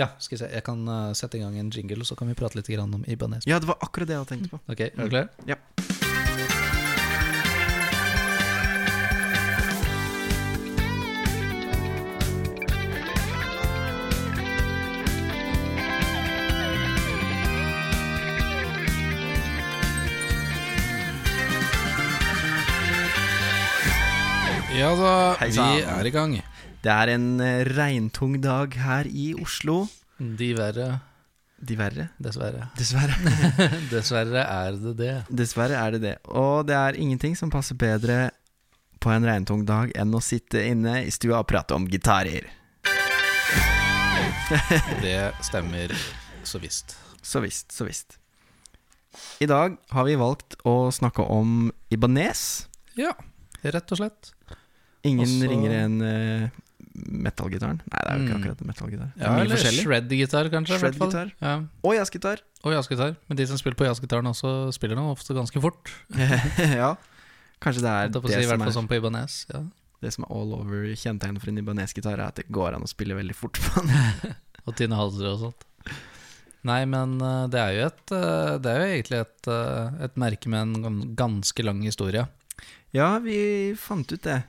Ja, skal vi se. Jeg kan uh, sette i gang en jingle, så kan vi prate litt grann om Ibanez. Ja, det var akkurat det jeg hadde tenkt på. Ok, er du klar? Ja. Ja da, Hei vi er i gang. Det er en eh, regntung dag her i Oslo. De verre. De verre? dessverre. Dessverre. Dessverre er det det. Dessverre er det det. Og det er ingenting som passer bedre på en regntung dag enn å sitte inne i stua og prate om gitarer. Det stemmer så visst. Så visst, så visst. I dag har vi valgt å snakke om Ibanez. Ja, rett og slett. Ingen Også- ringer enn metallgitaren. Nei, det er jo ikke Mm. akkurat. Er Ja, eller shred-gitar, kanskje. Shred. Shred-gitar. Ja. Og jazzgitar. Og jazzgitar. Men de som spiller på jazzgitaren også, spiller nå ofte ganske fort. ja. Kanskje det er det, si, I som er, sånn på Ibanez. Ja. det som er all over kjennetegnet for en Ibanez-gitar, er at det går an å spille veldig fort på den. Og tynne halser og sånt. Nei, men eh, det er jo et eh, Det er jo egentlig et, eh, et merke med en ganske lang historie. Ja, vi fant ut det.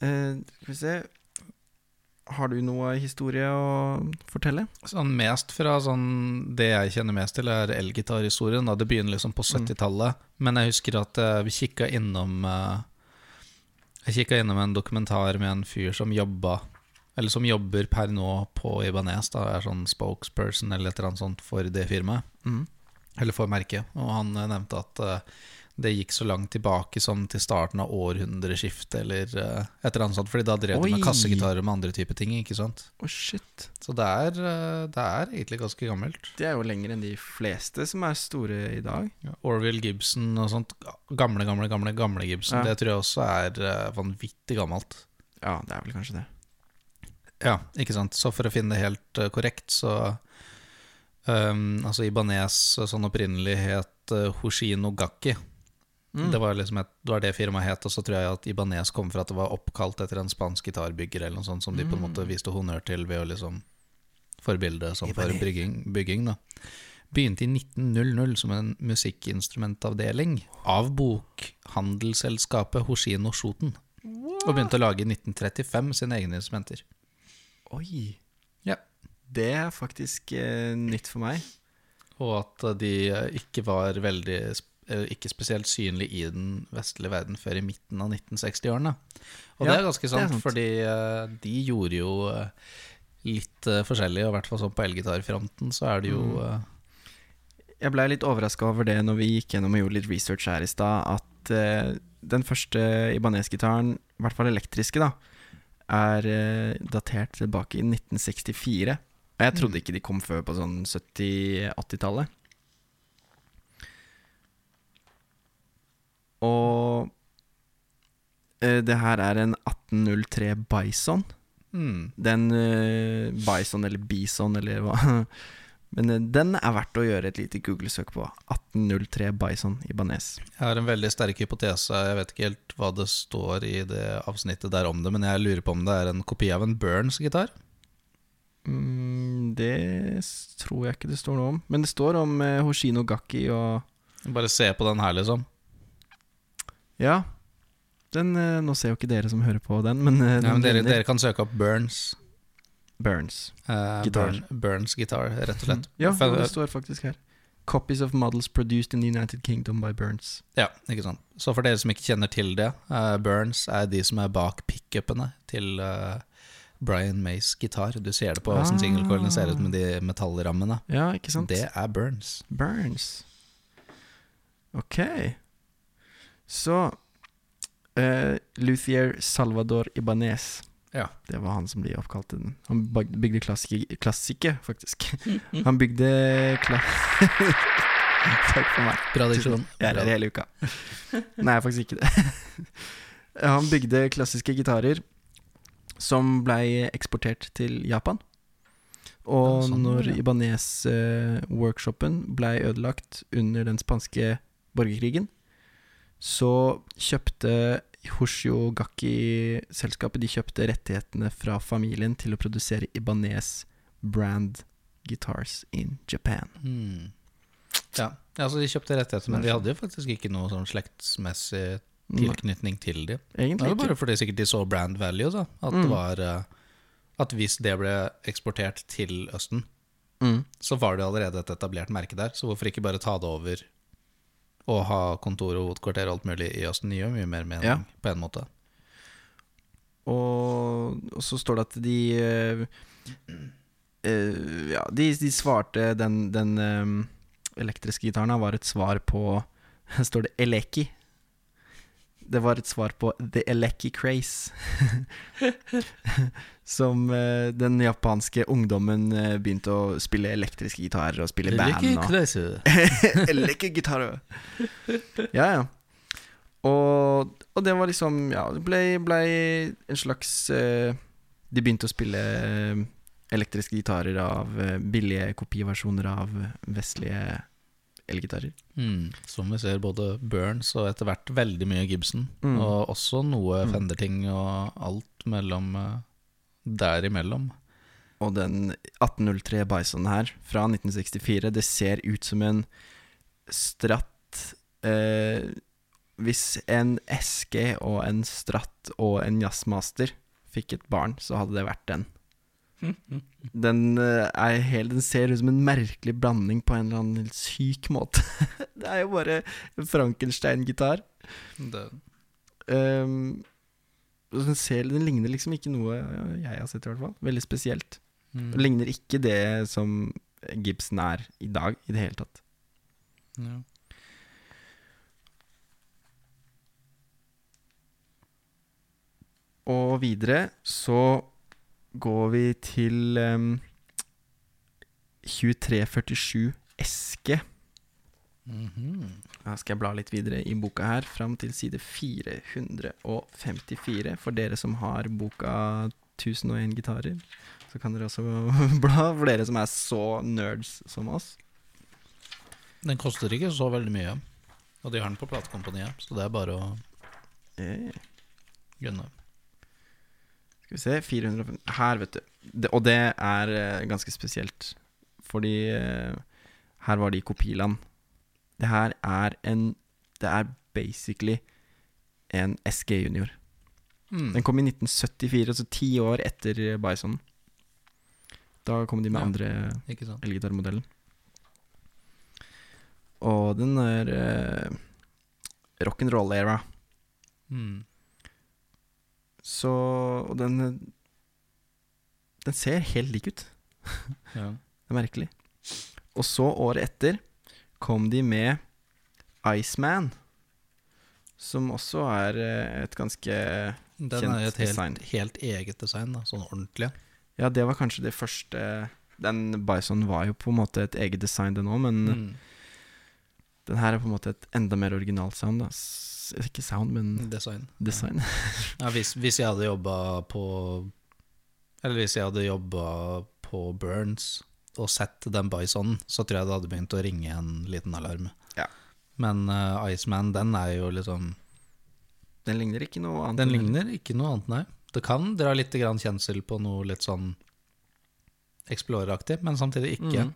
Eh, skal vi se Har du noe historie å fortelle? Sånn mest fra sånn Det jeg kjenner mest til, er elgitarhistorien. Det begynner liksom på 70-tallet. Men jeg husker at eh, vi kikka innom eh, Jeg kikka innom en dokumentar med en fyr som jobba Eller som jobber per nå på Ibanez. da, Er sånn spokesperson eller et eller annet sånt for det firmaet. Mm. Eller for merket. Og han nevnte at det gikk så langt tilbake som til starten av århundreskiftet, eller uh, et eller annet sånt. Fordi da drev de med kassegitarer med andre typer ting, ikke sant. Oh, shit. Så det er, uh, det er egentlig ganske gammelt. Det er jo lenger enn de fleste som er store i dag. Orville Gibson og sånt. Gamle, gamle, gamle gamle Gibson. Ja. Det tror jeg også er uh, vanvittig gammelt. Ja, det er vel kanskje det. Ja, ikke sant. Så for å finne det helt korrekt, så um, Altså Ibanez sånn opprinnelig het Hoshino Gakki. Mm. Det, var liksom et, det var det firmaet het, og så tror jeg at Ibanez kom fra at det var oppkalt etter en spansk gitarbygger, eller noe sånt, som de på en måte viste honnør til ved å liksom forbilde som for bygging, bygging da. Begynte i 1900 som en musikkinstrumentavdeling av bokhandelsselskapet Hoshino Shoten. Og begynte å lage i 1935 sine egne instrumenter. Oi. Ja. Det er faktisk eh, nytt for meg. Og at de ikke var veldig Ikke spesielt synlig i den vestlige verden før i midten av 1960-årene. Og det er ganske sant, er sant, fordi eh, de gjorde jo eh, litt eh, forskjellig, og i hvert fall sånn på elgitarfronten så er det jo Mm. eh, Jeg blei litt overraska over det når vi gikk gjennom og gjorde litt research her i stad, at eh, den første Ibanez-gitaren, i hvert fall elektriske, da, er eh, datert tilbake i 1964. Og jeg trodde Mm. ikke de kom før på sånn 70-80-tallet. Og eh, det her er en 1803 Bison. mm, Den eh, Bison eller Bison eller hva Men eh, den er verdt å gjøre et lite Google-søk på. 1803 Bison Ibanez. Jeg har en veldig sterk hypotese. Jeg vet ikke helt hva det står i det avsnittet der om det, men jeg lurer på om det er en kopi av en Burns-gitar. Mm, det tror jeg ikke det står noe om. Men det står om eh, Hoshino Gakki og Bare se på den her, liksom. Ja. Den, eh, nå ser jo ikke dere som hører på den, men, den Ja, men dere, dere kan søke opp Burns. Burns. uh, Gitar. Burn, Burns gitar, rett og slett. Ja, det står faktisk her. Copies of models produced in the United Kingdom by Burns. Ja, ikke sant. Så for dere som ikke kjenner til det, uh, Burns er de som er bak pickupene til uh, Brian Mays gitar. Du ser det på hvordan Ah. singlecoilene ser ut med de metallrammene. Ja, ikke sant? Det er Burns. Burns. Ok. Så eh, Luthier Salvador Ibanez. Ja. Det var han som ble oppkalt den. Han bygde klassiker, klassiker faktisk. Han bygde klass... Takk for meg. Bra diksjon. Jeg er her hele uka. Nei, faktisk ikke det. Han bygde klassiske gitarer som blei eksportert til Japan. Og sånn, når ja. Ibanez-workshopen blei ødelagt under den spanske borgerkrigen, så kjøpte Hoshio Gakki-selskapet De kjøpte rettighetene fra familien til å produsere Ibanez brand guitars in Japan. Hmm. Ja. altså så de kjøpte rettigheter, men de hadde jo faktisk ikke noe sånn slektsmessig tilknytning til dem. Det var bare fordi sikkert de så brand value, da. At det Mm. var eh, At hvis det ble eksportert til Østen, Mm. så var det allerede et etablert merke der. Så hvorfor ikke bare ta det over og ha kontor og hovedkvarter og alt mulig i Østen? Det gir mye mer mening Ja. på en måte. Og, og så står det at de eh, eh, Ja, de, de svarte Den, den eh, elektriske gitaren var et svar på står det Eleki. Det var et svar på The Eleki Craze. Som uh, den japanske ungdommen uh, begynte å spille elektriske gitarer og spille band. Og, Eleki gitarer. Ja, ja. Og, og det var liksom Ja, det ble, ble en slags uh, De begynte å spille elektriske gitarer av billige kopiversjoner av vestlige elgitarer. Mm, som vi ser både Burns og etter hvert veldig mye Gibson. Mm. Og også noe Mm. Fender-ting og alt mellom eh, derimellom. Og den 1803 Bison her, fra 1964, det ser ut som en Stratt eh, Hvis en SG og en Stratt og en Jazzmaster fikk et barn, så hadde det vært den. Den, eh, helt, den ser ut som en merkelig blanding på en eller annen syk måte. det er jo bare Frankenstein-gitar. Um, den, ser, den ligner liksom ikke noe jeg har sett, i hvert fall. Veldig spesielt. mm, Den ligner ikke det som Gibson er i dag, i det hele tatt. ja. Og videre så går vi til um, 2347 Eske. Mhm. Da skal jeg bla litt videre i boka her, fram til side 454. For dere som har boka 1001 gitarer, så kan dere også bla. For dere som er så nerds som oss. Den koster ikke så veldig mye. Og de har den på platekompaniet, så det er bare å yeah. gunne. Skal vi se 450 Her, vet du. Det, og det er eh, ganske spesielt. Fordi eh, her var det i kopiland. Det her er en Det er basically en SG Junior. Mm. Den kom i 1974, altså ti år etter eh, Bison. Da kom de med Ja. andre elgitarmodellen. Og den er uh, rock'n'roll-era. Mm. Så Og den Den ser helt lik ut. Ja. Det er merkelig. Og så, året etter, kom de med Iceman. Som også er eh, et ganske Den Kjent er et helt, helt eget design, da, sånn ordentlig. Ja, det var kanskje det første Den Bison var jo på en måte et eget design, den òg, men Mm. den her er på en måte et enda mer originalt sound. Da. Ikke sound, men Design. design. Ja, hvis, hvis jeg hadde jobba på Eller hvis jeg hadde jobba på Burns og sett den Bisonen, så tror jeg det hadde begynt å ringe en liten alarm. Ja. Men uh, Iceman, den er jo liksom Den ligner ikke noe annet. Den ligner ikke noe annet, nei. Det kan dra litt grann kjensel på noe litt sånn Explorer-aktig, men samtidig ikke. Mm.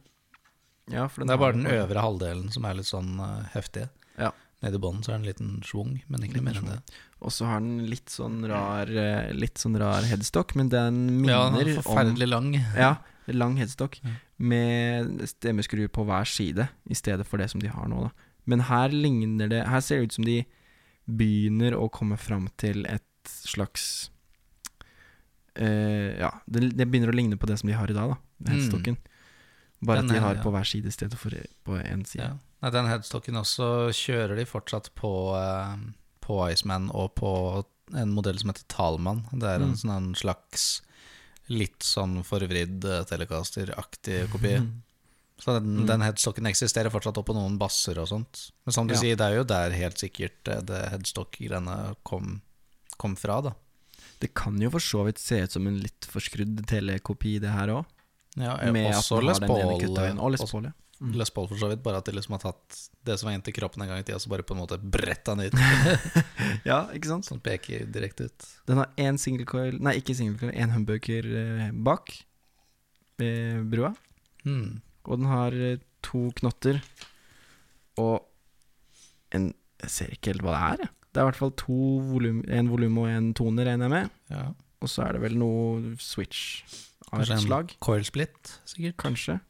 Ja, for den Det er bare den øvre halvdelen som er litt sånn uh, heftig. Ja. Nede i bånden så er det en liten schwung, men ikke noe mer enn det. Og så har den litt sånn rar eh, Litt sånn rar headstock, men den minner Ja, den er om forferdelig lang. Ja, lang headstock Ja. med stemmeskruer på hver side, i stedet for det som de har nå. Da. Men her ligner det Her ser det ut som de begynner å komme fram til et slags uh, Ja, det, det begynner å ligne på det som de har i dag, da. Mm. Headstocken. Bare Den at de har ja. på hver side i stedet for på én side. Ja. Nei, den headstocken også kjører de fortsatt på, eh, på Iceman og på en modell som heter Talman. Det er en Mm. sånn en slags litt sånn forvridd uh, Telecaster-aktig kopi. Mm. Så den, Mm. den headstocken eksisterer fortsatt oppå noen basser og sånt. Men som du Ja. sier, det er jo der helt sikkert eh, det headstock-greiene kom, kom fra, da. Det kan jo for så vidt se ut som en litt forskrudd telekopi, det her òg. Ja, Med også Les Paul. Og Les Paul, ja. Mm. Les Paul for så vidt, bare at de liksom har tatt det som var inntil kroppen en gang i tida, så bare på en måte bretta den ut. ja, ikke sant? Sånn peker direkte ut. Den har én single coil Nei, ikke single coil, én humbucker eh, bak. med brua. Mm. Og den har eh, to knotter og en Jeg ser ikke helt hva det er. jeg. Det er i hvert fall to volum, en volum og en toner, regner jeg med. Ja. Og så er det vel noe switch av et slag. coil split, sikkert. Kanskje.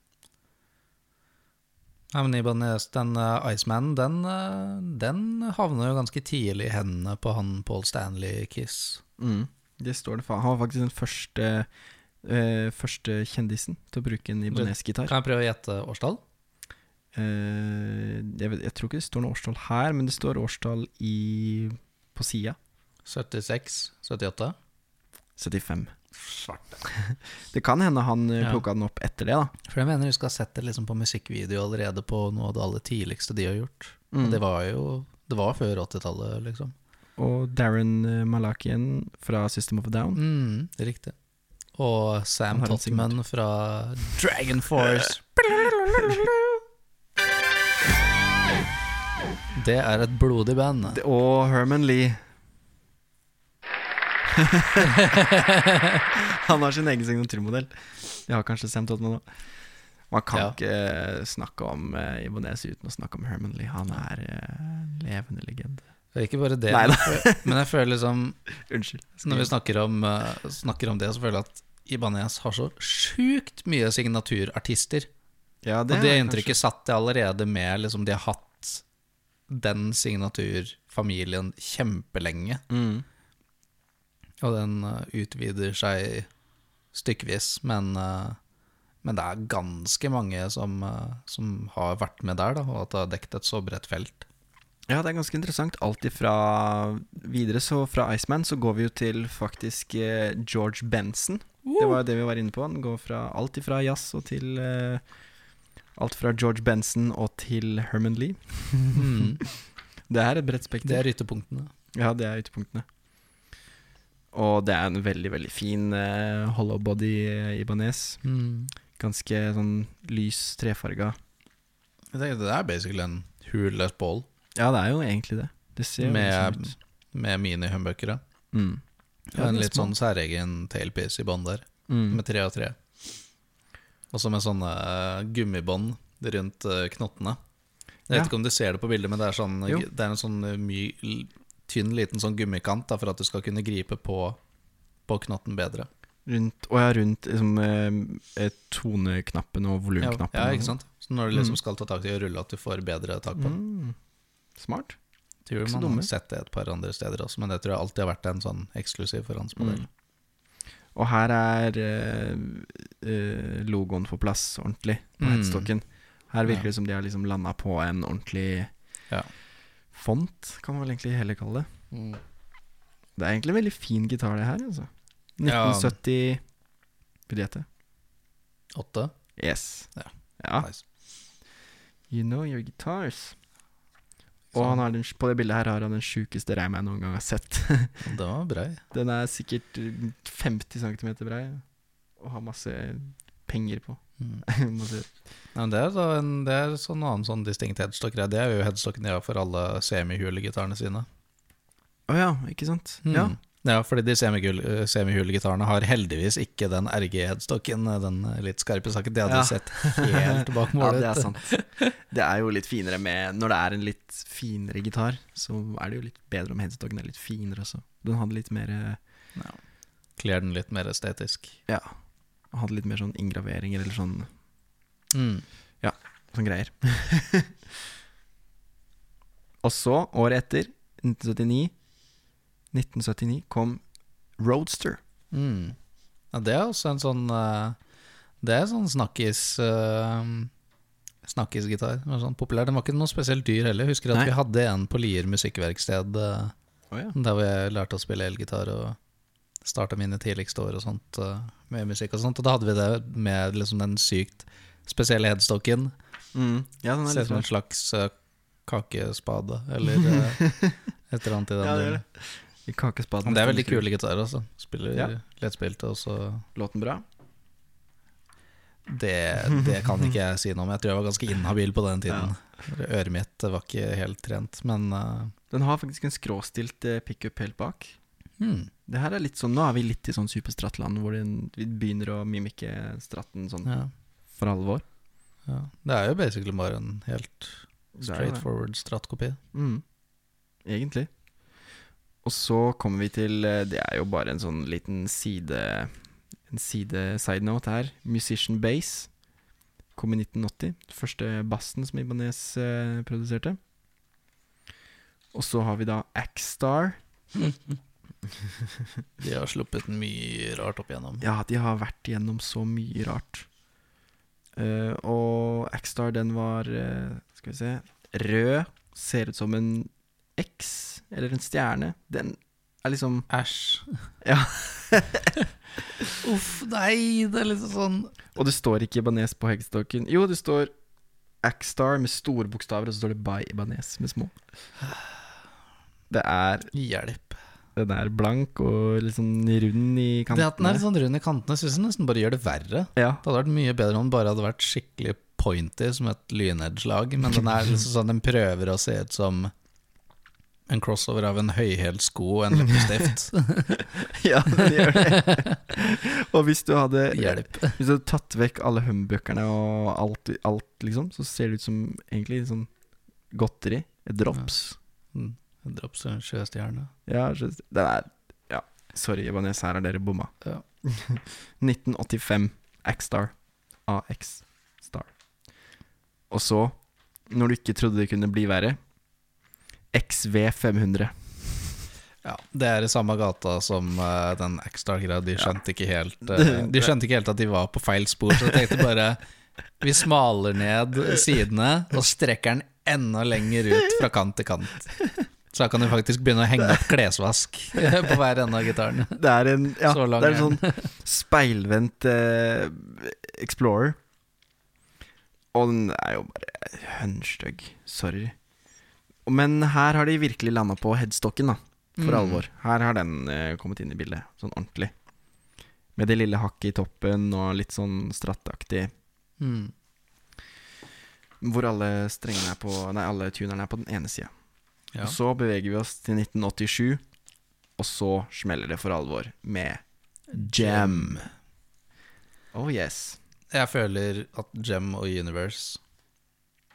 Nei, men Ibanez, den uh, Iceman, den, uh, den havner jo ganske tidlig i hendene på han Paul Stanley Kiss. Mm. Det står det faen. Han var faktisk den første uh, Første kjendisen til å bruke en Ibanez-gitar. Kan jeg prøve å gjette årstall? Uh, jeg, vet, jeg tror ikke det står noe årstall her, men det står årstall i, på sida. 76? 78? 75. Svarte. Det kan hende han plukka Ja. den opp etter det, da. For jeg mener du skal ha sett det liksom på musikkvideo allerede på noe av det aller tidligste de har gjort. Mm. Og det var jo Det var før 80-tallet, liksom. Og Darren eh, Malakian fra System of a Down. Mm, det er riktig. Og Sam Totman fra Dragon Force. Det er et blodig band. Og Herman Lee. han har sin egen signaturmodell. Det har kanskje Sam Totman òg. Man kan Ja. ikke eh, snakke om uh, Ibanez uten å snakke om Herman Lee. Han er uh, en levende legende. Det er ikke bare det, Nei men jeg føler- liksom Unnskyld. Når vi snakker om, uh, snakker om det, så føler jeg at Ibanez har så sjukt mye signaturartister. ja, og det inntrykket satt jeg allerede med liksom, De har hatt den signaturfamilien kjempelenge. Mm. Og den eh, utvider seg stykkevis, men, eh, men det er ganske mange som, eh, som har vært med der, da, og at det har dekket et så bredt felt. Ja, det er ganske interessant. Alt ifra videre, så fra Iceman så går vi jo til faktisk George Benson. Det var jo det vi var inne på. Den går fra alt ifra jazz og til uh, Alt fra George Benson og til Herman Lee. Det er et bredt Det er ytterpunktene. Ja, det er ytterpunktene. Og det er en veldig, veldig fin uh, hollow body ibanes. Mm. Ganske sånn lys trefarga. Jeg tenker Det er basically en hulless ball Ja, det er jo egentlig det. Det ser med, sånn med mini-humbuckere. Mm. Ja, en litt sånn særegen tailpiece i bånd der, mm. med tre og tre. Og så med sånne eh, gummibånd rundt eh, knottene. Jeg vet Ja. ikke om du ser det på bildet, men det er, sånn, det er en sånn eh, my, tynn, liten sånn gummikant da, for at du skal kunne gripe på, på knotten bedre. Rundt, og ja, rundt liksom, eh, eh, toneknappen og volumknappen. ja, ja, ikke sant? Så når du liksom Mm. skal ta tak i å rulle, at du får bedre tak på den. Mm. Smart. Tror ikke man dumme. har sett det et par andre steder også, men det tror jeg alltid har vært en sånn eksklusiv forhåndsmodell. Mm. Og her er eh, logoen på plass ordentlig på Mm. headstocken. Her virker Ja. det som de har liksom landa på en ordentlig Ja. Font, kan man vel egentlig heller kalle det. Mm. Det er egentlig en veldig fin gitar, det her. Altså. Ja. 1970 Vil du gjette? Åtte? Yes. Ja. ja. Nice. You know your guitars. Og Sånn. han har den, på det bildet her har han den sjukeste reima jeg noen gang har sett. Den var brei. Den er sikkert eh, 50 cm brei og har masse penger på. Mm. Ja, det er, en, det er sånn annen sånn distinkt headstock. Det er jo headstocken de har for alle semihulegitarene sine. Å ja, ikke sant? Mm. Ja. Ja, fordi de semihulegitarene eh, har heldigvis ikke den RG-headstocken, den eh, litt skarpe saken. Det hadde Ja. sett helt bak ja, det er sant. Det er jo litt finere med Når det er en litt finere gitar, så er det jo litt bedre om headstocken er litt finere også. Den hadde litt mer eh, Ja. Kler den litt mer estetisk. Ja. Hadde litt mer sånn inngraveringer eller sånn, Mm. sånn greier. Og så, året etter, 1979 1979 kom Roadster. Mm. Ja, det er også en sånn eh, Det er sånn snakkis uh, Snakkisgitar. Sånn populær. Den var ikke noe spesielt dyr heller. Husker at Nei. vi hadde en på Lier musikkverksted uh, Oh, ja. der jeg lærte å spille elgitar og starta mine tidligste år og sånt eh, med musikk og sånt. Og da hadde vi det med liksom den sykt spesielle headstocken. Mm. ja, den er Ser ut som en slags eh, kakespade eller eh, et eller annet i den Ja, det det. Kakespaden. Men det er veldig kule gitarer, altså. Spiller Ja. lettspilte, og så Låten bra? det, det kan ikke jeg si noe om. Jeg tror jeg var ganske inhabil på den tiden. Øret mitt var ikke helt trent, men uh, Den har faktisk en skråstilt pickup helt bak. Hmm, Det her er litt sånn, Nå er vi litt i sånn superstrattland, hvor vi begynner å mimike stratten sånn Ja, for alvor. ja. Det er jo basically bare en helt straightforward strattkopi. Mm. Egentlig. Og så kommer vi til eh, Det er jo bare en sånn liten side En side side note her. Musician Base kom i 1980. Første bassen som Ibanez eh, produserte. Og så har vi da Axstar. De har sluppet mye rart opp igjennom. Ja, de har vært igjennom så mye rart. Uh, og Axstar, den var uh, Skal vi se Rød. Ser ut som en X, eller en stjerne. Den er liksom Æsj. Ja. Uff, nei, det er liksom sånn Og det står ikke Ibanez på heggstokken. Jo, det står Axstar med store bokstaver, og så står det By Ibanez med små. Det er Hjelp. Den er blank og litt sånn rund i Det at den er litt sånn rund i kantene, syns jeg nesten bare gjør det verre. Ja, Det hadde vært mye bedre om den bare hadde vært skikkelig pointy som et lynedge-lag, men den er liksom sånn Den prøver å se ut som en crossover av en høyhælt sko og en leppestift. ja den gjør det. og hvis du hadde Hjelp. Hvis du hadde tatt vekk alle humbuckerne og alt, alt, liksom, så ser det ut som egentlig sånn godteri. Drops. drops. Mm. Drops en sjøstjerne. Ja, den er Ja, sorry, Ibanez, her har dere bomma. Ja. 1985. X-Star. AX Star. Og så, når du ikke trodde det kunne bli verre, XV500. Ja, Det er i samme gata som uh, den X-Star-greia. De skjønte ikke helt eh, De skjønte ikke helt at de var på feil spor, så jeg tenkte bare Vi smaler ned sidene og strekker den enda lenger ut fra kant til kant. Så da kan du faktisk begynne å henge opp klesvask på hver ende av gitaren. Det er en, ja, Så det er en sånn speilvendt eh, Explorer. Og den er jo bare hønstygg. Sorry. Men her har de virkelig landa på headstocken, da. For Mm. alvor. Her har den eh, kommet inn i bildet, sånn ordentlig. Med det lille hakket i toppen og litt sånn strattaktig. Mm. Hvor alle strengene er på Nei, alle tunerne er på den ene sida. Ja. Og så beveger vi oss til 1987, og så smeller det for alvor med Gem. Oh yes. Jeg føler at Gem og Universe,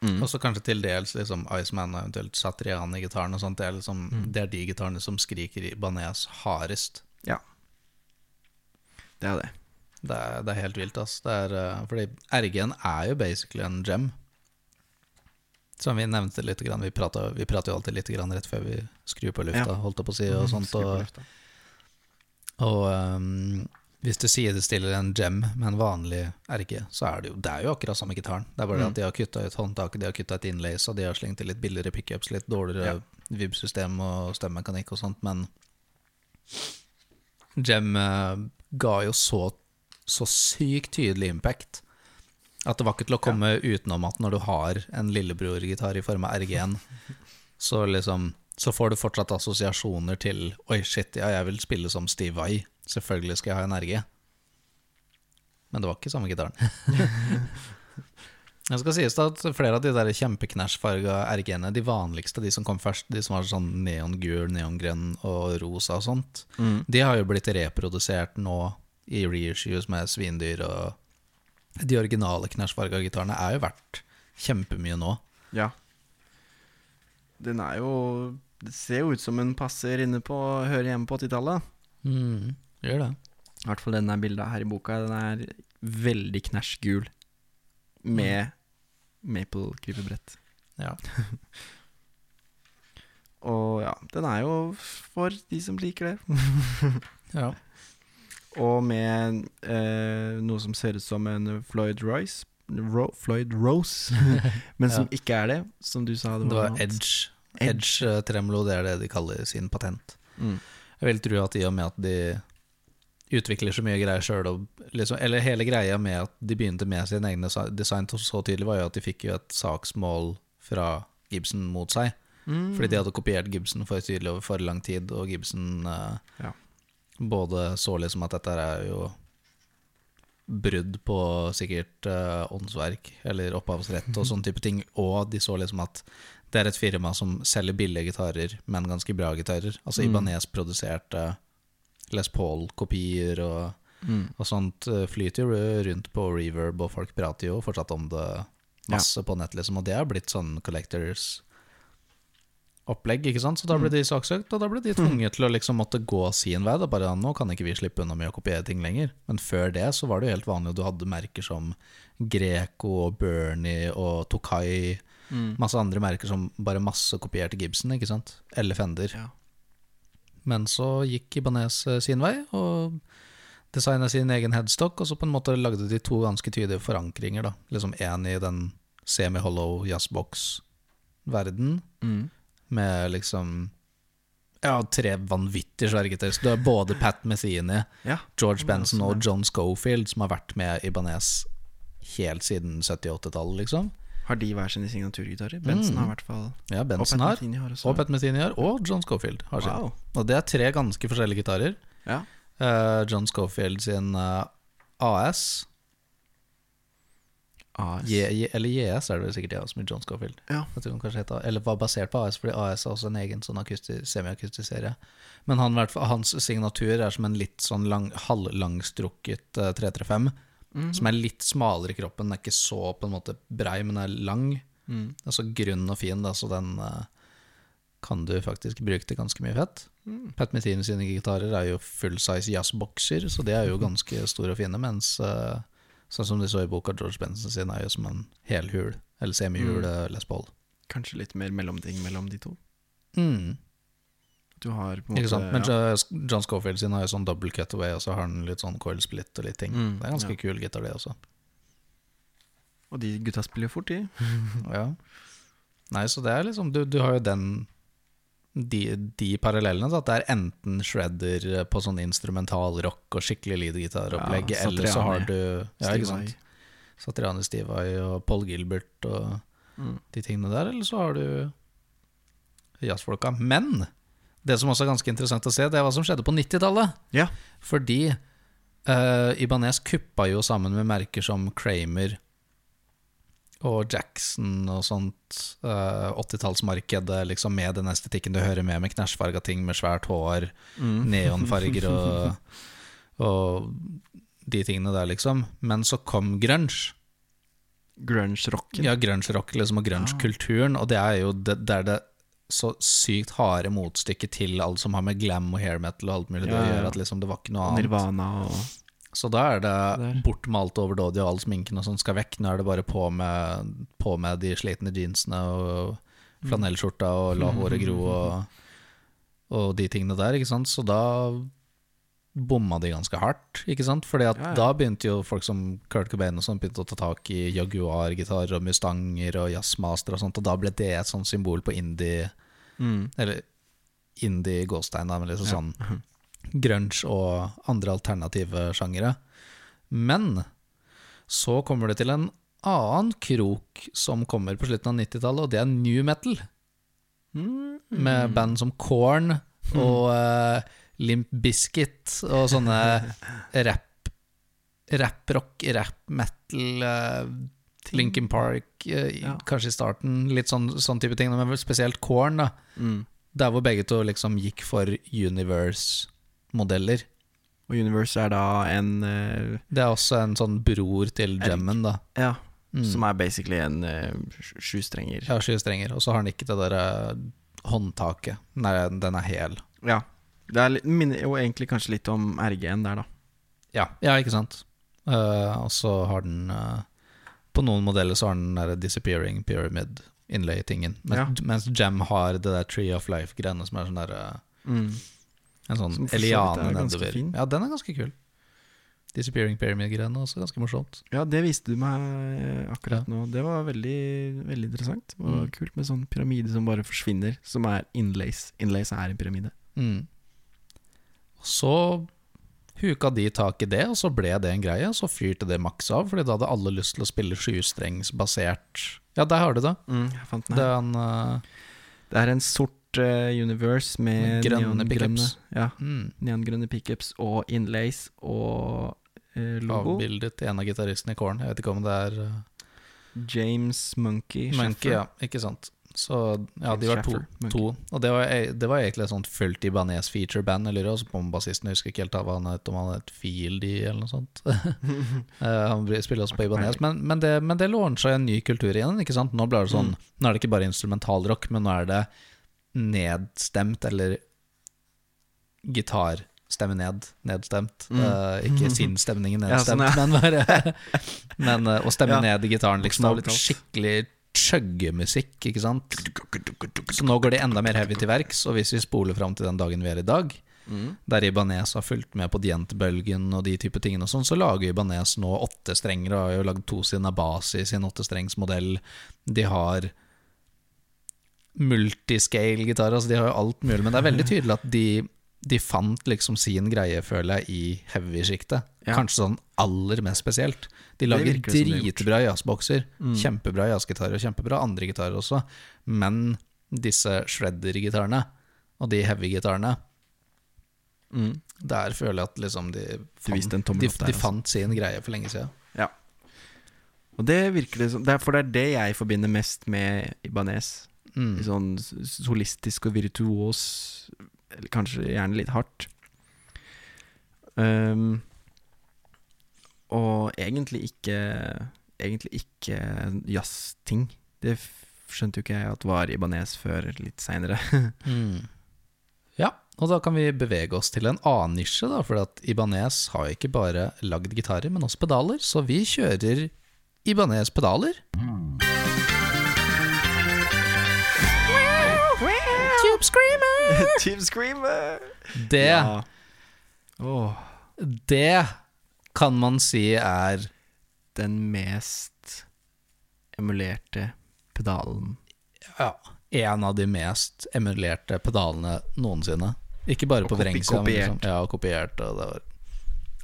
Mm. og så kanskje til dels liksom Iceman og eventuelt Satrian i gitaren og sånt, det er, liksom, Mm. det er de gitarene som skriker i Baneas hardest. Det er det. Det er, det er helt vilt, ass. Det er, eh, fordi RG-en er jo basically en gem. Som vi nevnte litt, grann, vi prater jo alltid litt grann rett før vi skrur på lufta, Ja. holdt jeg på å si, og sånt. Og, og um, hvis du sidestiller en gem med en vanlig RG, så er det jo Det er jo akkurat samme gitaren. Det er bare Mm. at de har kutta ut håndtaket, de har kutta ut innlace, og de har slengt til litt billigere pickups, litt dårligere vib-system og stemmekanikk og sånt, men Gem uh, ga jo så, så sykt tydelig impact at det var ikke til å komme utenom at når du har en lillebror-gitar i form av RG-en, så liksom så får du fortsatt assosiasjoner til Oi, shit, ja, jeg vil spille som Steve Vai. Selvfølgelig skal jeg ha en RG. Men det var ikke samme gitaren. Det skal sies at flere av de der kjempeknæsjfarga RG-ene, de vanligste, de som kom først, de som var sånn neongul, neongrønn og rosa og sånt, Mm. de har jo blitt reprodusert nå i reissues med svindyr, og de originale knæsjfarga gitarene er jo verdt kjempemye nå. Ja. Den er jo Det ser jo ut som den passer inne på Hører hjemme på 80-tallet. Mm, gjør det. I hvert fall denne bildet her i boka. Den er veldig knæsjgul. Med maple-krypebrett. Ja. Og ja, den er jo for de som liker det. ja. Og med eh, noe som ser ut som en Floyd Royce Ro Floyd Rose, men som ikke er det, som du sa. Det var Det var Edge. Edge. Edge eh, det er det de kaller sin patent. Mm. Jeg vil tro at i og med at de utvikler så mye greier sjøl, liksom, eller hele greia med at de begynte med sine egne design så tydelig, var jo at de fikk jo et saksmål fra Gibson mot seg. Mm. Fordi de hadde kopiert Gibson for tydelig over for lang tid, og Gibson uh, Ja. Både så liksom at dette er jo brudd på sikkert uh, åndsverk eller opphavsrett og sånne type ting, og de så liksom at det er et firma som selger billige gitarer, men ganske bra gitarer. Altså Mm. Ibanez produserte Les Paul-kopier og, Mm. og sånt eh, flyter jo rundt på reverb, og folk prater jo fortsatt om det masse på nett, liksom, og det har blitt sånn collectors opplegg, ikke sant? Så da ble de saksøkt, og da ble de tvunget til å liksom måtte gå sin vei. Da bare, nå kan ikke vi slippe unna med å kopiere ting lenger. Men før det så var det jo helt vanlig, og du hadde merker som Greco og Bernie og Tokai, Mm. masse andre merker som bare masse kopierte Gibson, ikke sant? Eller Fender. Ja. Men så gikk Ibanez eh, sin vei, og designa sin egen headstock, og så på en måte lagde de to ganske tydelige forankringer, da. Liksom én i den semi-hollow jazzbox-verden, Mm. Med liksom Ja, tre vanvittig svære gitarister. Du har både Pat Metheny, ja. George Benson sånn, og. John Schofield, som har vært med Ibanez helt siden 70-80-tallet, liksom. Har de hver sine signaturgitarer? Benson Mm. har i hvert fall Ja, Og Benson Pat har, Metheny har og Pat Metheny har, og John Schofield har sin. Wow. Og det er tre ganske forskjellige gitarer. Ja. Uh, John Schofield sin uh, AS, AS. J, J, eller JS er det vel sikkert ja, som i John Schofield. Ja. Heter, eller var basert på AS, fordi AS er også en egen sånn akusti- semiakustisk serie. Men han, hans signatur er som en litt sånn lang, halvlangstrukket uh, 335, Mm. som er litt smalere i kroppen. Den er ikke så på en måte brei, men er lang. Mm. Altså grunn og fin, da, så den uh, kan du faktisk bruke til ganske mye fett. Mm. Pat Metheny sine gitarer er jo full size jazzbokser, så de er jo ganske store og fine, mens eh, sånn som de så i boka, George Benson sin er jo som en helhul, eller semihul Mm. Les Paul. Kanskje litt mer mellomting mellom de to. Mm, Du har på en ikke sant? Men ja. John Scofield sin har jo sånn double cutaway, og så har han litt sånn coil split og litt ting. Mm, Det er ganske ja. kul gitar, det også. Og de gutta spiller jo fort, de. Ja. Nei, så det er liksom Du, du har jo den de, de parallellene. Så at det er enten shredder på sånn instrumental rock og skikkelig leadgitaropplegg, Ja, eller så har du Ja, ikke sant? Satriani Stivai og Paul Gilbert og Mm. de tingene der, eller så har du jazzfolka. Men det som også er ganske interessant å se, det er hva som skjedde på 90-tallet. Ja. Fordi uh, Ibanez kuppa jo sammen med merker som Kramer og Jackson og sånt. Uh, 80-tallsmarkedet liksom med den estetikken du hører med, med knæsjfarga ting med svært hår, Mm. neonfarger og, og de tingene der, liksom. Men så kom grunge. Grunge-rocken. Ja, grunge-rock liksom, og grunge-kulturen, og det er jo det, det er det så sykt harde motstykket til alt som har med glam og hair metal og alt mulig Ja, ja, det gjør at liksom det var ikke noe annet. Nirvana og Så da er det der. bort med alt overdådige og all sminken og sånn skal vekk. Nå er det bare på med, på med de slitne jeansene og flanellskjorta og la håret gro og, og de tingene der, ikke sant. Så da bomma de ganske hardt, ikke sant. Fordi at Ja, ja. da begynte jo folk som Kurt Cobain og sånn begynte å ta tak i Jaguar-gitarer og Mustanger og Jazzmaster og sånt, og da ble det et sånt symbol på indie mm. Eller indie gåstein, da, men liksom Ja. sånn grunge og andre alternative sjangere. Men så kommer det til en annen krok som kommer på slutten av 90-tallet, og det er new metal. Mm. Med band som Korn og uh, Limp Bizkit og sånne rap Rap-rock, rap-metal, uh, Linkin Park, uh, Ja. kanskje i starten. Litt sånn, sånn type ting, men spesielt Korn, da. Mm. Der hvor begge to liksom gikk for Universe-modeller. Og Universe er da en uh, Det er også en sånn bror til. Gemmen, da. Ja, Mm. som er basically en uh, sjustrenger. Ja, sju strenger. Og så har den ikke det derre håndtaket. Nei, den er hel. Ja. Det er litt, minner jo egentlig kanskje litt om RG1 der, da. Ja, ja ikke sant. Uh, og så har den eh, På noen modeller så har den derre der Disappearing Pyramid Inlay-tingen. Mens, Ja. mens Gem har det der Tree of Life-greiene som er sånn derre Mm. En sånn eliane er nedover. fin. Ja, den er ganske kul. Disappearing Pyramid-greiene også ganske morsomt. Ja, det viste du meg eh, akkurat Ja. nå. Det var veldig, veldig interessant. Var Mm. kult med sånn pyramide som bare forsvinner, som er inlays. Inlays er en pyramide. Mm. Så huka de tak i det, og så ble det en greie. Og så fyrte det maks av, Fordi da hadde alle lyst til å spille sjustrengsbasert Ja, der har du det. Jeg fant den Det her. er en eh, Det er en sort universe med grønne pickups. Ja, mm, neongrønne pickups og inlays og eh, logo. avbildet en av gitaristene i Corn. Jeg vet ikke om det er eh, James Monkey. Monkey, Sheffer. ja. Ikke sant. Så ja, de var to. To. Og det var, e- det var egentlig et sånt fullt Ibanez feature-band. Eller også på bassisten jeg husker ikke helt hva han het, om han het Fieldy eller noe sånt. Eh, han spiller også på Ibanez. Men, men det, men det launcha en ny kultur igjen. Ikke sant? Nå, ble det sånn, nå er det ikke bare instrumentalrock, men nå er det nedstemt, eller gitar stemme ned, nedstemt. Mm. Uh, ikke sinnsstemningen Ja, sånn, nedstemt, ja. men bare men, uh, å stemme Ja, ned i gitaren, liksom. Og bokstavelig skikkelig chuggemusikk, ikke sant. Så nå går de enda mer heavy til verks, og hvis vi spoler fram til den dagen vi er i dag, Mm. der Ibanez har fulgt med på Dient-bølgen og de type tingene og sånn, så lager Ibanez nå åtte strenger, og har jo lagd to sine base i sin åttestrengsmodell. De har multiscale-gitar, altså de har jo alt mulig, men det er veldig tydelig at de, de fant liksom sin greie, føler jeg, i heavy-sjiktet. Ja. Kanskje sånn aller mest spesielt. De lager dritbra jazzbokser, Mm. kjempebra jazzgitarer og kjempebra andre gitarer også, men disse shredder-gitarene og de heavy-gitarene Mm. der føler jeg at liksom de fant, de, de, der, de altså. fant sin greie for lenge siden. Ja. Og det virker det som For det er det jeg forbinder mest med Ibanez. Mm. Sånn solistisk og virtuos, eller kanskje gjerne litt hardt. Um, og egentlig ikke Egentlig ikke jazzting. Det skjønte jo ikke jeg at var Ibanez før litt seinere. Mm. Ja, og da kan vi bevege oss til en annen nisje, da, for at Ibanez har jo ikke bare lagd gitarer, men også pedaler, så vi kjører Ibanez pedaler. Tube Screamer! Team Screamer! Det, Ja. Åh, det kan man si er den mest emulerte pedalen. ja, en av de mest emulerte pedalene noensinne. Ikke bare Og på kopi- vrengsida, liksom, kopiert. ja, kopiert. Og det var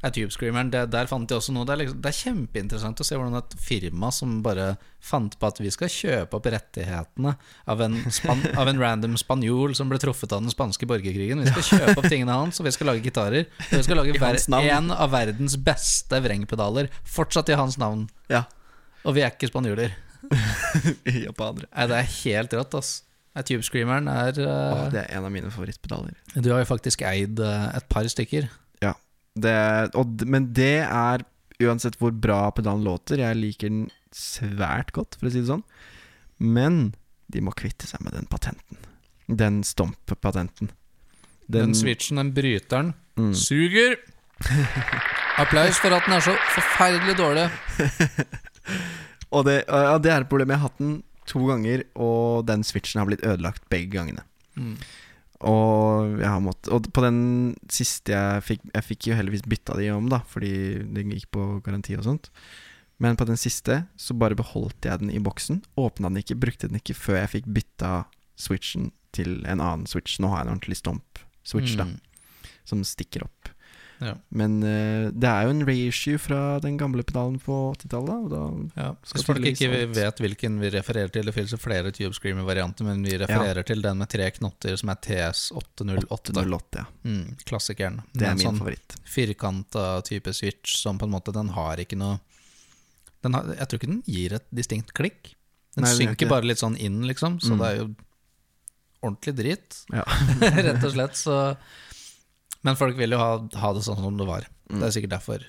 ja, Tube Screameren, det, der fant de også noe. Det er, liksom, det er kjempeinteressant å se hvordan et firma som bare fant på at vi skal kjøpe opp rettighetene av en, span, av en random spanjol som ble truffet av den spanske borgerkrigen. Vi skal kjøpe opp tingene hans, og vi skal lage gitarer. Og vi skal lage en av verdens beste vrengpedaler, fortsatt i hans navn. Ja. Og vi er ikke spanjoler. Japanere. Nei, det er helt rått, ass. Tube Screameren er Åh, eh, det er en av mine favorittpedaler. Du har jo faktisk eid uh, et par stykker. Det, og, men det er uansett hvor bra pedalen låter. Jeg liker den svært godt, for å si det sånn. Men de må kvitte seg med den patenten. Den stomp-patenten. Den, switchen, den bryteren, mm. suger! Applaus for at den er så forferdelig dårlig. Og det, ja, det er et problem. Jeg har hatt den to ganger, og den switchen har blitt ødelagt begge gangene. Mm. Og jeg har måttet Og på den siste jeg fikk Jeg fikk jo heldigvis bytta de om, da, fordi den gikk på garanti og sånt. Men på den siste så bare beholdt jeg den i boksen. Åpna den ikke, brukte den ikke før jeg fikk bytta switchen til en annen switch. Nå har jeg en ordentlig stomp-switch, da, Mm. som stikker opp. Ja. Men uh, det er jo en reissue fra den gamle pedalen på 80-tallet, og Ja. Hvis folk ikke alt. vet hvilken vi refererer til, det finnes flere Tube Screamer-varianter, men vi refererer til den med tre knotter, som er TS808. 808, ja. Mm, klassikeren. Det er min sånn favoritt. firkanta type switch som på en måte Den har ikke noe den har, Jeg tror ikke den gir et distinkt klikk. Den Nei, synker bare litt sånn inn, liksom, så Mm. det er jo ordentlig drit, Ja. rett og slett. Så Men folk vil jo ha, ha det sånn som det var. Mm. Det er sikkert derfor.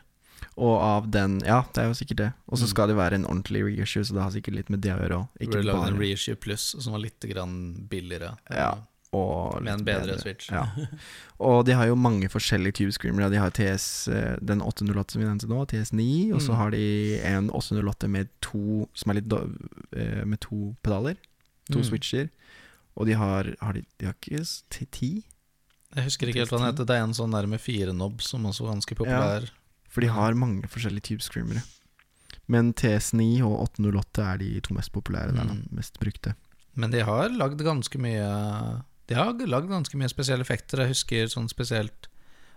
Og av den Ja, det er jo sikkert det. Og så Mm. skal det være en ordentlig reissue, så det har sikkert litt med det å gjøre òg. Ikke lagd en reissue pluss som var litt grann billigere. Ja, og Med en bedre, bedre switch. Ja. Og de har jo mange forskjellige Tube Screamere. De har TS, eh, den 808 som vi nevnte nå, TS9, og så Mm. har de en 808 med to Som er litt da, eh, Med to pedaler. To Mm. switcher. Og de har, har de, de har ikke ti? Jeg husker ikke helt hva den heter. Det er en sånn der med fire nob som også er ganske populær. Ja, For de har mange forskjellige type Screamere. Men TS9 og 808 er de to mest populære der. Mm. Mest brukte. Men de har lagd ganske mye De har lagd ganske mye spesielle effekter. Jeg husker sånn spesielt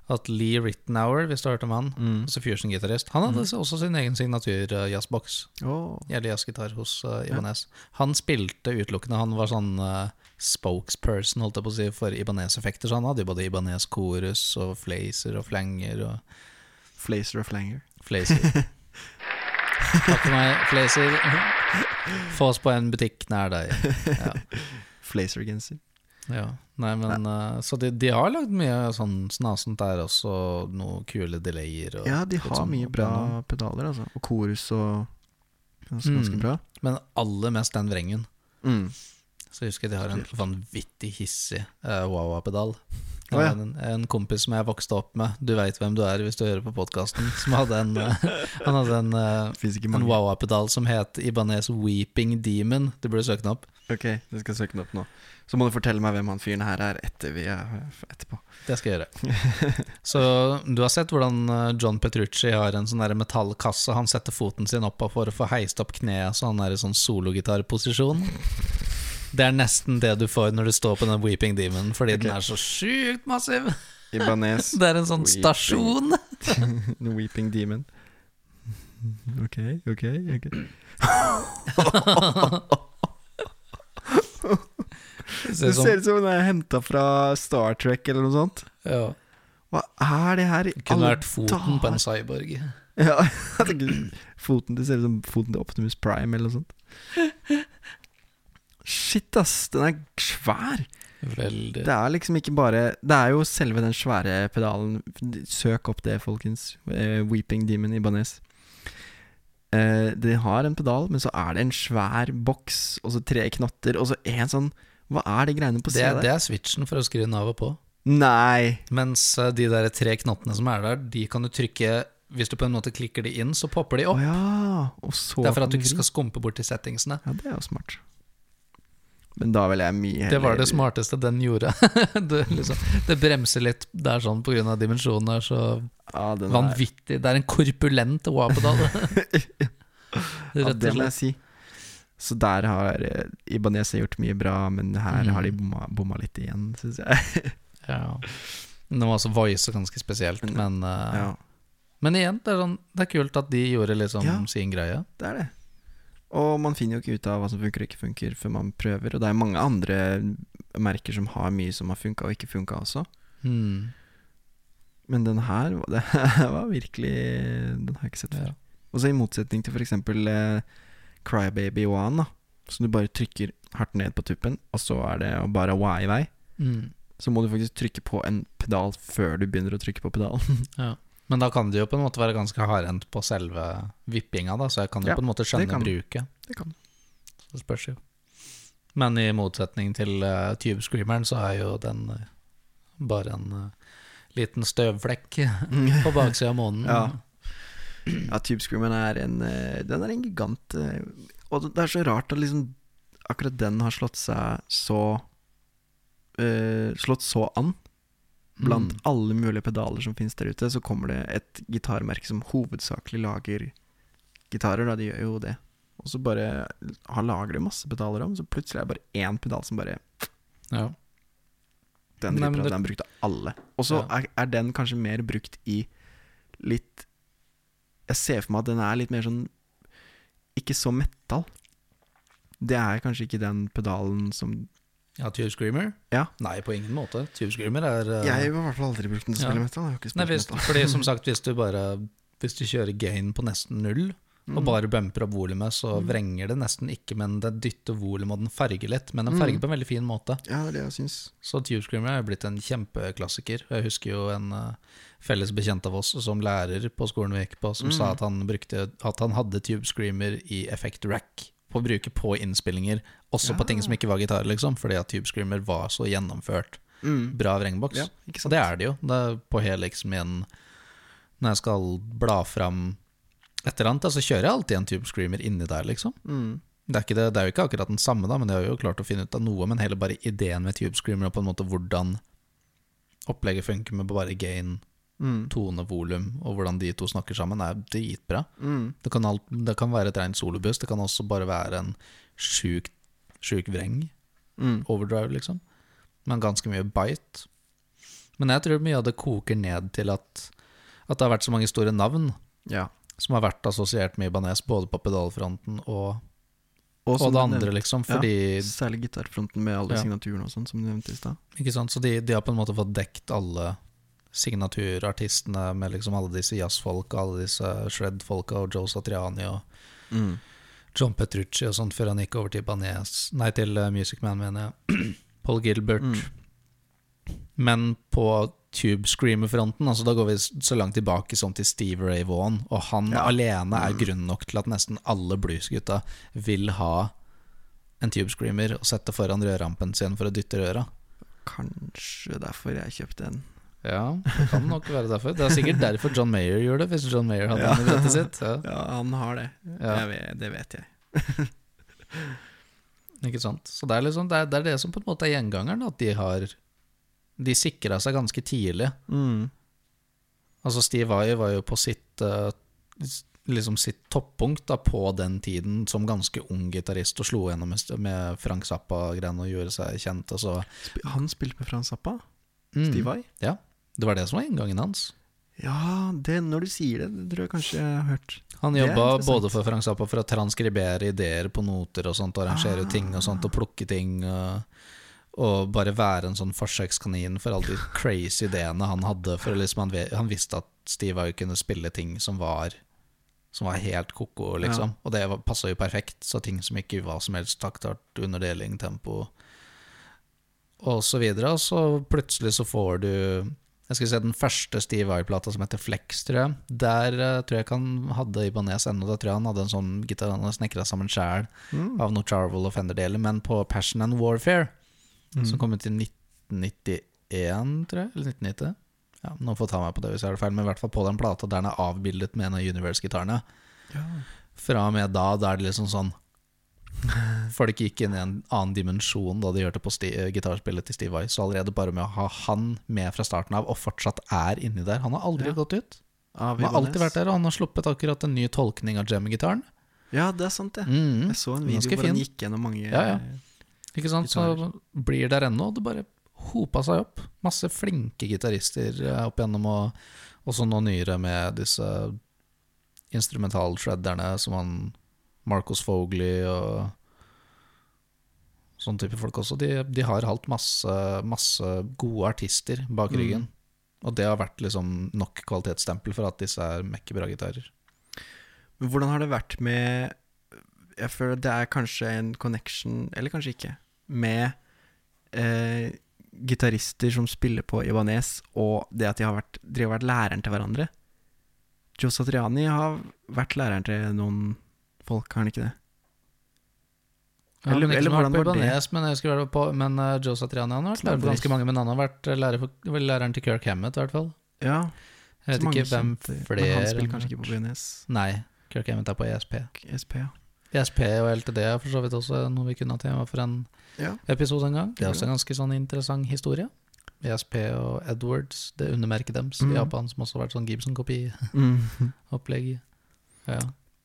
at Lee Rittenauer, hvis du har hørt om han, Mm. altså fusion-gitarist, han hadde også sin egen signatur-jazzboks. Åh. Eller jazzgitar hos uh, Ibanez. Han spilte utelukkende Han var sånn eh, spokesperson holdt jeg på å si for Ibanez-effekter. Så han hadde jo både Ibanez chorus og flazer og flanger og Flazer og Flanger. flazer. Takk for meg, flazer. Få oss på en butikk nær deg. Ja. Flazer-genser. ja. Nei, men uh, Så de, de har lagd mye sånn snasent der også, noe kule delayer. Og Ja, de har sånn mye bra igjennom. pedaler, altså. Og korus og ganske, ganske Mm. bra. Men aller mest den vrengen. Mm. Så jeg husker de har en vanvittig hissig uh, Wawa-pedal. Oh, ja. en, en kompis som jeg vokste opp med, du veit hvem du er hvis du hører på podkasten, som hadde en eh, Han hadde en, uh, en. Wawa-pedal som het Ibanez Weeping Demon. Du burde søke den opp. Ok, jeg skal søke den opp nå. Så må du fortelle meg hvem han fyren her er etter vi er etterpå. Det skal jeg gjøre. Så du har sett hvordan eh, John Petrucci har en sånn der metallkasse. Han setter foten sin opp for å få heist opp kneet, så han er i sånn sologitarposisjon. Det er nesten det du får når du står på den Weeping Demon, fordi okay. den er så sjukt massiv. Ibanez, Det er en sånn Weeping. stasjon. Weeping Demon. Ok, ok, ok. Det ser ut som som den er henta fra Star Trek eller noe sånt. ja, Hva er det her det kunne vært foten på en cyborg. Ja, foten Det ser ut som foten til Optimus Prime eller noe sånt. Shit, ass. Den er svær. Veldig. Det er liksom ikke bare Det er jo selve den svære pedalen. Søk opp det, folkens. Eh, Weeping Demon Ibanez. Uh, de har en pedal, men så er det en svær boks, og så tre knotter, og så en sånn Hva er de greiene på sida der? det er switchen for å skru navet på. Nei! Mens eh, de der tre knottene som er der, de kan du trykke Hvis du på en måte klikker de inn, så popper de opp. opp. ja. Det er for at du ikke skal skumpe bort til settingsene. Ja, det er jo smart. Men da vil jeg mye heller Det var det smarteste den gjorde. det, liksom, det bremser litt der sånn pga. dimensjonen er så Ja, den er, vanvittig. Det er en korpulent wapedal. ja, det må jeg si. Så der har eh, Ibanez gjort mye bra, men her Mm. har de bomma, bomma litt igjen, syns jeg. Ja. Nå var også voice ganske spesielt, Men- men, eh, ja, men igjen, det er, sånn, det er kult at de gjorde liksom Ja. sin greie. det er det. Og man finner jo ikke ut av hva som funker og ikke funker, før man prøver. Og det er mange andre merker som har mye som har funka og ikke funka også. Hmm. Men den her det var virkelig Den har jeg ikke sett før. Ja. Og så i motsetning til f.eks. Eh, Crybaby One, da, som du bare trykker hardt ned på tuppen, og så er det bare wah i vei. Mm. Så må du faktisk trykke på en pedal før du begynner å trykke på pedalen. Men da kan det jo på en måte være ganske hardhendt på selve vippinga, da, så jeg kan jo Ja, på en måte skjønne kan. bruket. Det kan. Så det spørs jo. Men i motsetning til uh, Tube Screameren, så er jo den uh, bare en uh, liten støvflekk på baksida av månen. Ja. Ja, Tube Screameren er en uh, Den er en gigant. eh, Og det er så rart at liksom akkurat den har slått seg så eh, Slått så an. Blant Mm. alle mulige pedaler som finnes der ute, så kommer det et gitarmerke som hovedsakelig lager gitarer. Da, de gjør jo det. Og så bare har lager de masse pedaler om, så plutselig er det bare én pedal som bare Ja. Den av, det- den brukt av alle. Og så Ja. er, er den kanskje mer brukt i litt Jeg ser for meg at den er litt mer sånn Ikke så metal. Det er kanskje ikke den pedalen som ja, Tube Screamer? Ja. Nei, på ingen måte. Tube Screamer er uh... Jeg har i hvert fall aldri brukt den til å Ja. spille metal. Jeg har ikke Nei, hvis, metal. fordi som sagt, hvis du bare Hvis du kjører gain på nesten null, og Mm. bare bumper opp volumet, så Mm. vrenger det nesten ikke, men det dytter volumet, og den farger litt. Men den farger Mm. på en veldig fin måte. Ja, det er det jeg syns. Så Tube Screamer er blitt en kjempeklassiker. Jeg husker jo en uh, felles bekjent av oss som lærer på skolen vi gikk på, som Mm. sa at han, brukte, at han hadde Tube Screamer i Effect Rack å bruke på innspillinger, også Ja. på ting som ikke var gitar, liksom, fordi at Tube Screamer var så gjennomført. Mm. Bra vrengboks. Ja, ikke Og det er det jo. Det er på Helix min Når jeg skal bla fram et eller annet, så kjører jeg alltid en Tube Screamer inni der, liksom. Mm. Det er, ikke det, det er jo ikke akkurat den samme, da, men jeg har jo klart å finne ut av noe. Men hele bare ideen med Tube Screamer og på en måte hvordan opplegget funker med bare gain, Mm. tone, volum, og hvordan de to snakker sammen, er dritbra. Mm. Det kan, alt, det kan være et rent solobuss, det kan også bare være en sjuk, sjuk vreng. Mm. Overdrive, liksom. Men ganske mye bite. Men jeg tror mye av det koker ned til at, at det har vært så mange store navn Ja. som har vært assosiert med Ibanez, både på pedalfronten og, Og og det andre, liksom. Fordi Særlig gitarfronten med alle Ja. signaturene og sånn, som du nevnte i stad. Ikke sant? Så de, de har på en måte fått dekt alle signaturartistene med liksom alle disse jazzfolka, alle disse shred-folka og Joe Satriani og Mm. John Petrucci og sånt før han gikk over til Banes Nei, til eh, Music Man, mener jeg. Paul Gilbert. Mm. Men på Tube Screamer-fronten, altså da går vi så langt tilbake som til Steve Ray Vaughan, og han Ja. alene er grunn nok til at nesten alle bluesgutta vil ha en Tube Screamer og sette foran rødrampen sin for å dytte røra. Kanskje derfor jeg kjøpte en. Ja, det kan nok være derfor. Det er sikkert derfor John Mayer gjør det, hvis John Mayer hadde Ja. den i brettet sitt. Ja. Ja, han har det. Ja. Vet, det vet jeg. Ikke sant? Så det er, liksom, det, er, det er det som på en måte er gjengangeren, at de har De sikra seg ganske tidlig. Mm. Altså Steve Vai var jo på sitt eh, Liksom sitt toppunkt da på den tiden som ganske ung gitarist og slo gjennom med, med Frank Zappa-greiene og gjorde seg kjent. Altså. Han spilte med Frank Zappa? Mm. Steve Vai? Ja, det var det som var inngangen hans. Ja, det, når du sier det, det tror jeg kanskje jeg har hørt. Han jobba både for Frank Zappa for å transkribere ideer på noter og sånt, arrangere Ah. ting og sånt, og plukke ting. Og, og bare være en sånn forsøkskanin for alle de crazy ideene han hadde. For liksom han, han visste at Steve Vai kunne spille ting som var Som var helt ko-ko, liksom. Og det passa jo perfekt. Så ting som ikke var som helst taktart, underdeling, tempo og så videre. Og så plutselig så får du jeg skal se den første Steve Vai-plata som heter Flex, tror jeg. Der uh, tror jeg ikke han hadde Ibanez ennå. Da tror jeg han hadde en sånn gitar han snekra sammen sjæl Mm. av noe Charvel og Fender-deler. Men på Passion and Warfare, Mm. som kom ut i 1991, tror jeg, eller 1990 Ja, Noen får ta meg på det hvis jeg har det feil, men i hvert fall på den plata der den er avbildet med en av Universe-gitarene. Ja. Fra og med da, da er det liksom sånn Folk gikk inn i en annen dimensjon da de hørte på sti gitarspillet til Steve Vai. Så allerede bare med å ha han med fra starten av, og fortsatt er inni der Han har aldri Ja. gått ut. Han har alltid vært der, og han har sluppet akkurat en ny tolkning av Jam-gitaren. Ja, det er sant, det. Mm. Jeg så en video hvor han gikk gjennom mange Ja, ja. Ikke sant? Så Gitarer. blir der ennå. Det bare hopa seg opp. Masse flinke gitarister eh, opp igjennom, og også nå nyere med disse instrumental-shredderne som han Marcos Fogley og sånne type folk også. De, de har hatt masse, masse gode artister bak Mm. ryggen. Og det har vært liksom nok kvalitetsstempel for at disse er mekkebra gitarer. Men hvordan har det vært med Jeg føler det er kanskje en connection, eller kanskje ikke, med eh, gitarister som spiller på Ibanez, og det at de har vært, de har vært læreren til hverandre. Joe Satriani har vært læreren til noen folk, har han ikke det? Eller- ja, eller hvordan var det? Ibanez, men jeg skulle være på Men uh, Joe Satriani han har vært lærer for ganske mange, men han har vært eh, lærer for, læreren til Kirk Hammett, i hvert fall. Ja, Jeg vet ikke hvem flere Men han spiller kanskje ikke på har Nei, Kirk Hammett er på ESP. ESP, ja. ESP og LTD er for så vidt også noe vi kunne ha tema for en Ja. episode en gang. Det er også en ganske sånn interessant historie. ESP og Edwards, det undermerket deres i Mhm. Japan, som også har vært sånn Gibson-kopiopplegg. Ja.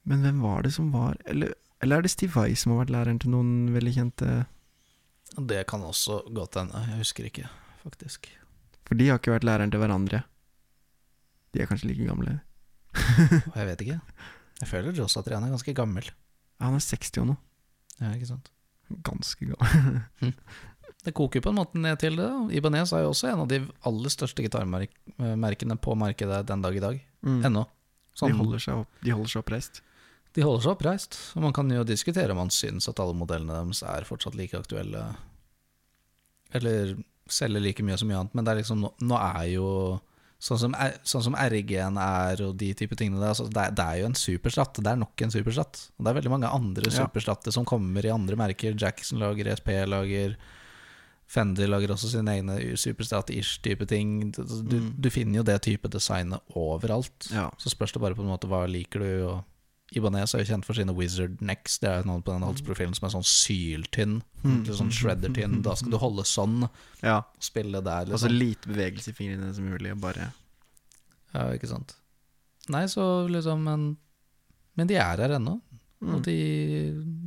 Men hvem var det som var Eller, eller er det Steve Vai som har vært læreren til noen veldig kjente Det kan også godt hende. Jeg husker ikke, faktisk. For de har ikke vært læreren til hverandre. De er kanskje like gamle. Jeg vet ikke. Jeg føler Joss at Rian er ganske gammel. Ja, han er 60 nå. Ja, ikke sant? Ganske gammel. Det koker på en måte ned til det. Ibanez er jo også en av de aller største gitarmerkene på markedet den dag i dag. Mm. Ennå. De Sånn, de holder seg oppreist. De holder seg oppreist. Og man kan jo diskutere om man syns at alle modellene deres er fortsatt like aktuelle. Eller selger like mye som mye annet. Men det er liksom, nå, er jo Sånn som, sånn som RG-en er, og de type tingene der. Altså det, er, det er jo en superskatt. Det er nok en superskatt. Og det er veldig mange andre Ja. superskatter som kommer i andre merker. Jackson lager, SP lager Fender lager også sine egne superstat-ish-type ting. Du, du, Mm. du finner jo det type designet overalt. Ja. Så spørs det bare på en måte hva liker du. Og Ibanez er jo kjent for sine Wizard Necks. Det er jo noen på den halsprofilen som er sånn syltynn. Mm. Sånn shredder-tynn. Da skal du holde sånn ja. og spille der, Og så liksom. lite bevegelse i fingrene som mulig. Bare Ja, ikke sant. Nei, så liksom Men, men de er her ennå. Og mm. de,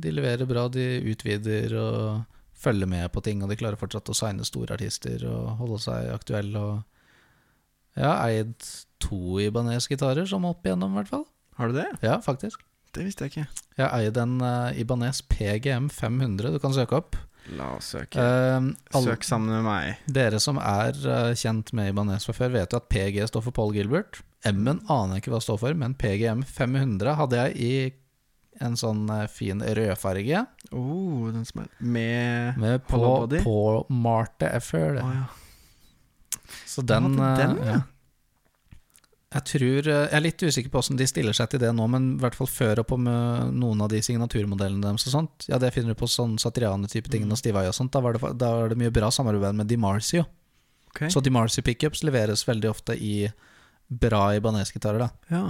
de leverer bra. De utvider og følger med på ting. Og de klarer fortsatt å signe store artister og holde seg aktuelle. Og jeg har eid to Ibanez-gitarer, som opp igjennom, i hvert fall. Har du det? Ja, faktisk. Det visste jeg ikke. Jeg eier den uh, Ibanez PGM 500 du kan søke opp. La oss søke. Uh, alle, Søk sammen med meg. dere som er uh, kjent med Ibanez fra før, vet jo at PG står for Paul Gilbert. M-en aner jeg ikke hva det står for, men PGM 500 hadde jeg i En sånn eh, fin rødfarge Oh, den som er med med på, Hollow body? påmalte FR. Å ja. Så den, den, ja. Jeg tror eh, Jeg er litt usikker på hvordan de stiller seg til det nå, men i hvert fall før og på med noen av de signaturmodellene deres og sånt. Ja, det finner du på sånn Satriane-type ting Mm. og Stivai og sånt. Da, var det, da var, det mye bra samarbeid med DiMarzio. Okay. Så DiMarzio pickups leveres veldig ofte i bra Ibanez-gitarer, da. ja.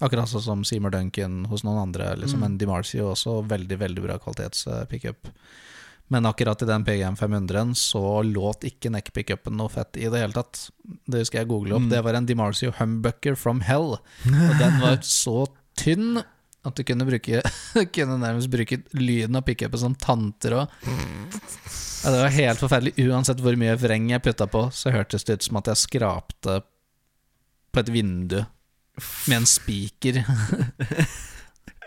Akkurat sånn som Seymour Duncan hos noen andre. Liksom. Mm. Men DiMarzio også veldig veldig bra kvalitets-pickup. Men akkurat i den PGM 500-en så låt ikke neck-pickupen noe fett i det hele tatt. Det husker jeg google opp. Mm. Det var en DiMarzio Humbucker from Hell. Og den var så tynn at du kunne, bruke, kunne nærmest bruke lyden av pickupen som tanter òg. Ja, det var helt forferdelig. Uansett hvor mye vreng jeg putta på, så hørtes det ut som at jeg skrapte på et vindu med en spiker.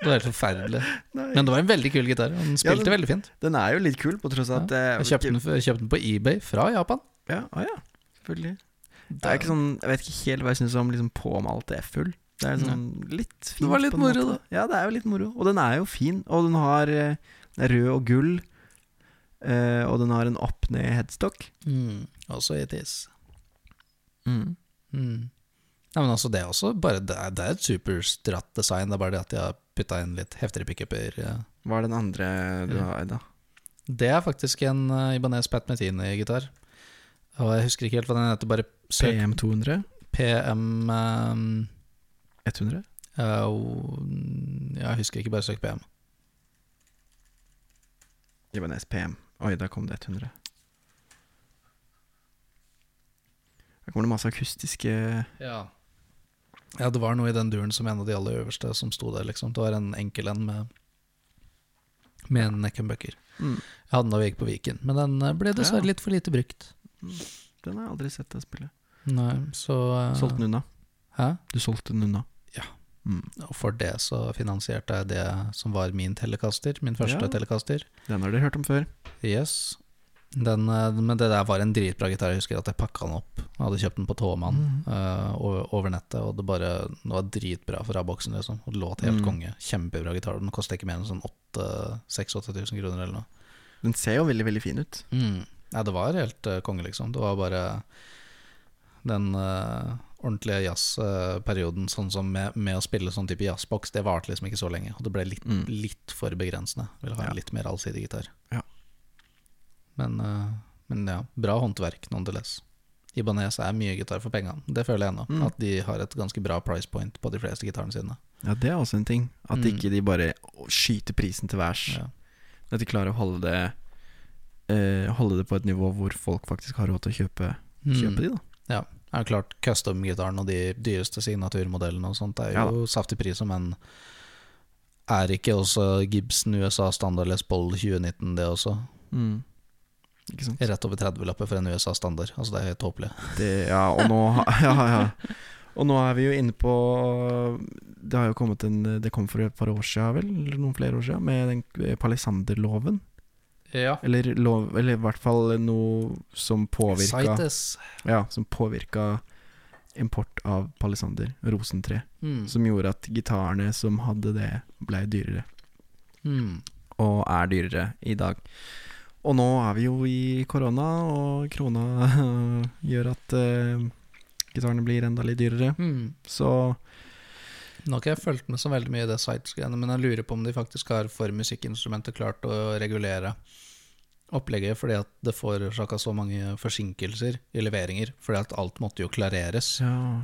det var helt forferdelig. Men det var en veldig kul gitar. Den Den Ja, spilte den- veldig fint. Den er jo litt kul, på tross av at ja. Jeg kjøpte den, kjøpt den på eBay fra Japan. Ja, å ja, selvfølgelig. Det er ikke sånn, Jeg vet ikke helt hva jeg syns om liksom påmalte F-hull. Det er sånn litt fint. Det var litt moro, da. Ja, det er jo litt moro. Og den er jo fin. Og den har eh, den er rød og gull. Uh, og den har en opp-ned headstock. Mm. Også i is. Mm. Mm. Nei, men altså, det er også bare Det er, det er et superstratt design. Det er bare det at de har putta inn litt heftigere pickuper. Hva er den andre du har har, da? Det er faktisk en uh, Ibanez Pat Metini-gitar. Og jeg husker ikke helt hva den heter. Bare søk PM200? PM um, 100? uh, Jeg husker ikke, bare søk PM. Ibanez PM. Oi, da kom det 100. Her kommer det masse akustiske Ja. Ja, det var noe i den duren som en av de aller øverste som sto der, liksom. Det var en enkel en med, med en Neckenbucker. mm. Jeg hadde den da vi gikk på Viken, men den eh, ble dessverre Ja. litt for lite brukt. Den har jeg aldri sett deg spille. Nei, så uh, Solgte den unna. Hæ? Du solgte den unna. Ja. Mm. Og for det så finansierte jeg det som var min telekaster, min første Ja. telekaster. Den har dere hørt om før. Yes. Den, eh, men det der var en dritbra gitar. Jeg husker at jeg pakka den opp. Jeg hadde kjøpt den på Tåmann mm. uh, over, over nettet, og det bare det var dritbra fra boksen. liksom Og det låt helt Mm. konge. Kjempebra gitar. Den koster ikke mer enn sånn 6000-8000 kroner eller noe. Den ser jo veldig, veldig fin ut. Mm. Nei, det var helt uh, konge, liksom. Det var bare den uh, ordentlige jazzperioden, sånn som med, med å spille sånn type jazzboks, det varte liksom ikke så lenge. Og det ble litt, Mm. litt for begrensende. Ville ha Ja. en litt mer allsidig gitar. Ja. Men, eh, men ja, bra håndverk, nonetheless. Ibanez er mye gitar for pengene. Det føler jeg ennå. Mm. At de har et ganske bra price point på de fleste gitarene sine. Ja, det er også en ting. At Mm. ikke de bare skyter prisen til værs. Ja. At de klarer å holde det eh, Holde det på et nivå hvor folk faktisk har råd til å kjøpe, kjøpe Mm. de, da. Det er klart, custom-gitaren og de dyreste signaturmodellene og sånt er Ja jo saftig pris, men er ikke også Gibson USA standard Les Paul 2019 det også? Mm. Rett over 30-lapper for en USA standard. Altså Det er helt tåpelig. Det, ja, og nå Ja, ja. Og nå er vi jo inne på Det har jo kommet en Det kom for et par år siden, vel? Eller noen flere år siden, med den eh, palisanderloven. Ja. Eller, lov, eller i hvert fall noe som påvirka. Ja, som påvirka import av palisander, rosentre. Mm. Som gjorde at gitarene som hadde det, blei dyrere. Mm. Og er dyrere i dag. Og nå er vi jo i korona, og krona gjør at uh, gitarene blir enda litt dyrere. Mm. Så Nå har ikke jeg fulgt med så veldig mye i det Cites-greiene, men jeg lurer på om de faktisk har for musikkinstrumentet klart å regulere opplegget, fordi at det forårsaka så mange forsinkelser i leveringer, fordi at alt måtte jo klareres. ja.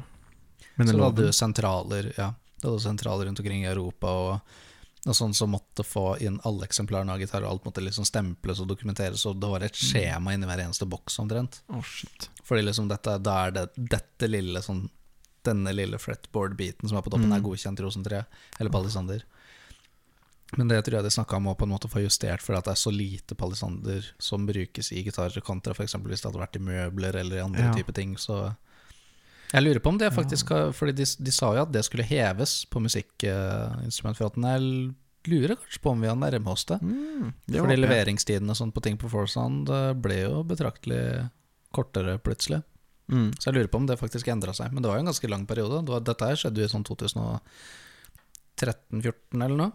Men så det du hadde jo sentraler, ja, hadde sentraler rundt omkring i Europa, og, og sånn som måtte få inn alle eksemplarene av gitar, og alt måtte liksom stemples og dokumenteres, og det var et skjema inni hver eneste boks omtrent. Å, shit. Fordi liksom dette, da er det dette lille sånn Denne lille fretboard-biten som er på toppen, Mm. er godkjent rosentre, eller palisander. Men det tror jeg de snakka om å på en måte få justert, fordi at det er så lite palisander som brukes i gitarer, kontra f.eks. hvis det hadde vært i møbler eller i andre Ja. typer ting. Så jeg lurer på om det faktisk ja. Fordi de, de sa jo at det skulle heves på musikkinstrumentfronten. Jeg lurer kanskje på om vi har nærmet oss det. Mm, det Fordi håper og sånt på ting på Forsound ble jo betraktelig kortere plutselig. Mm. Så jeg lurer på om det faktisk endra seg. Men det var jo en ganske lang periode. Det var, dette her skjedde jo i sånn 2013-2014 eller noe.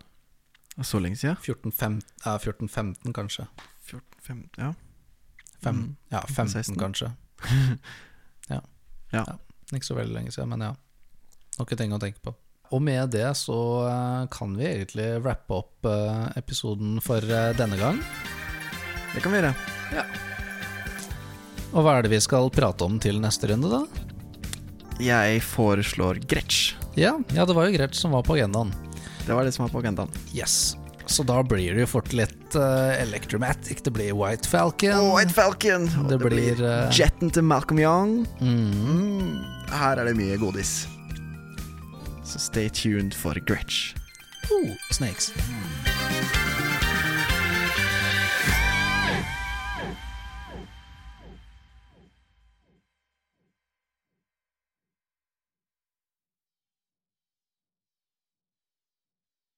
Så lenge siden? 14-15, ja, 14-15 kanskje. 14, 15, ja. 5, Mm. Ja, 15 16. kanskje. ja. Ja. Ikke så veldig lenge siden, men ja. Noen ting å tenke på. Og med det så eh, kan vi egentlig wrappe opp eh, episoden for eh, denne gang. Det kan vi gjøre. Ja. Og hva er det vi skal prate om til neste runde, da? Jeg foreslår Gretsch. Ja, ja det var jo Gretsch som var på agendaen. Det var det som var på agendaen. Yes. Så da blir det jo fort litt uh, Electromatic. Det blir White Falcon. White Falcon! Og Det blir, eh, Jetten til Malcolm Young. Mm, her er det mye godis. Så stay tuned for Gretsch. Oh, snakes.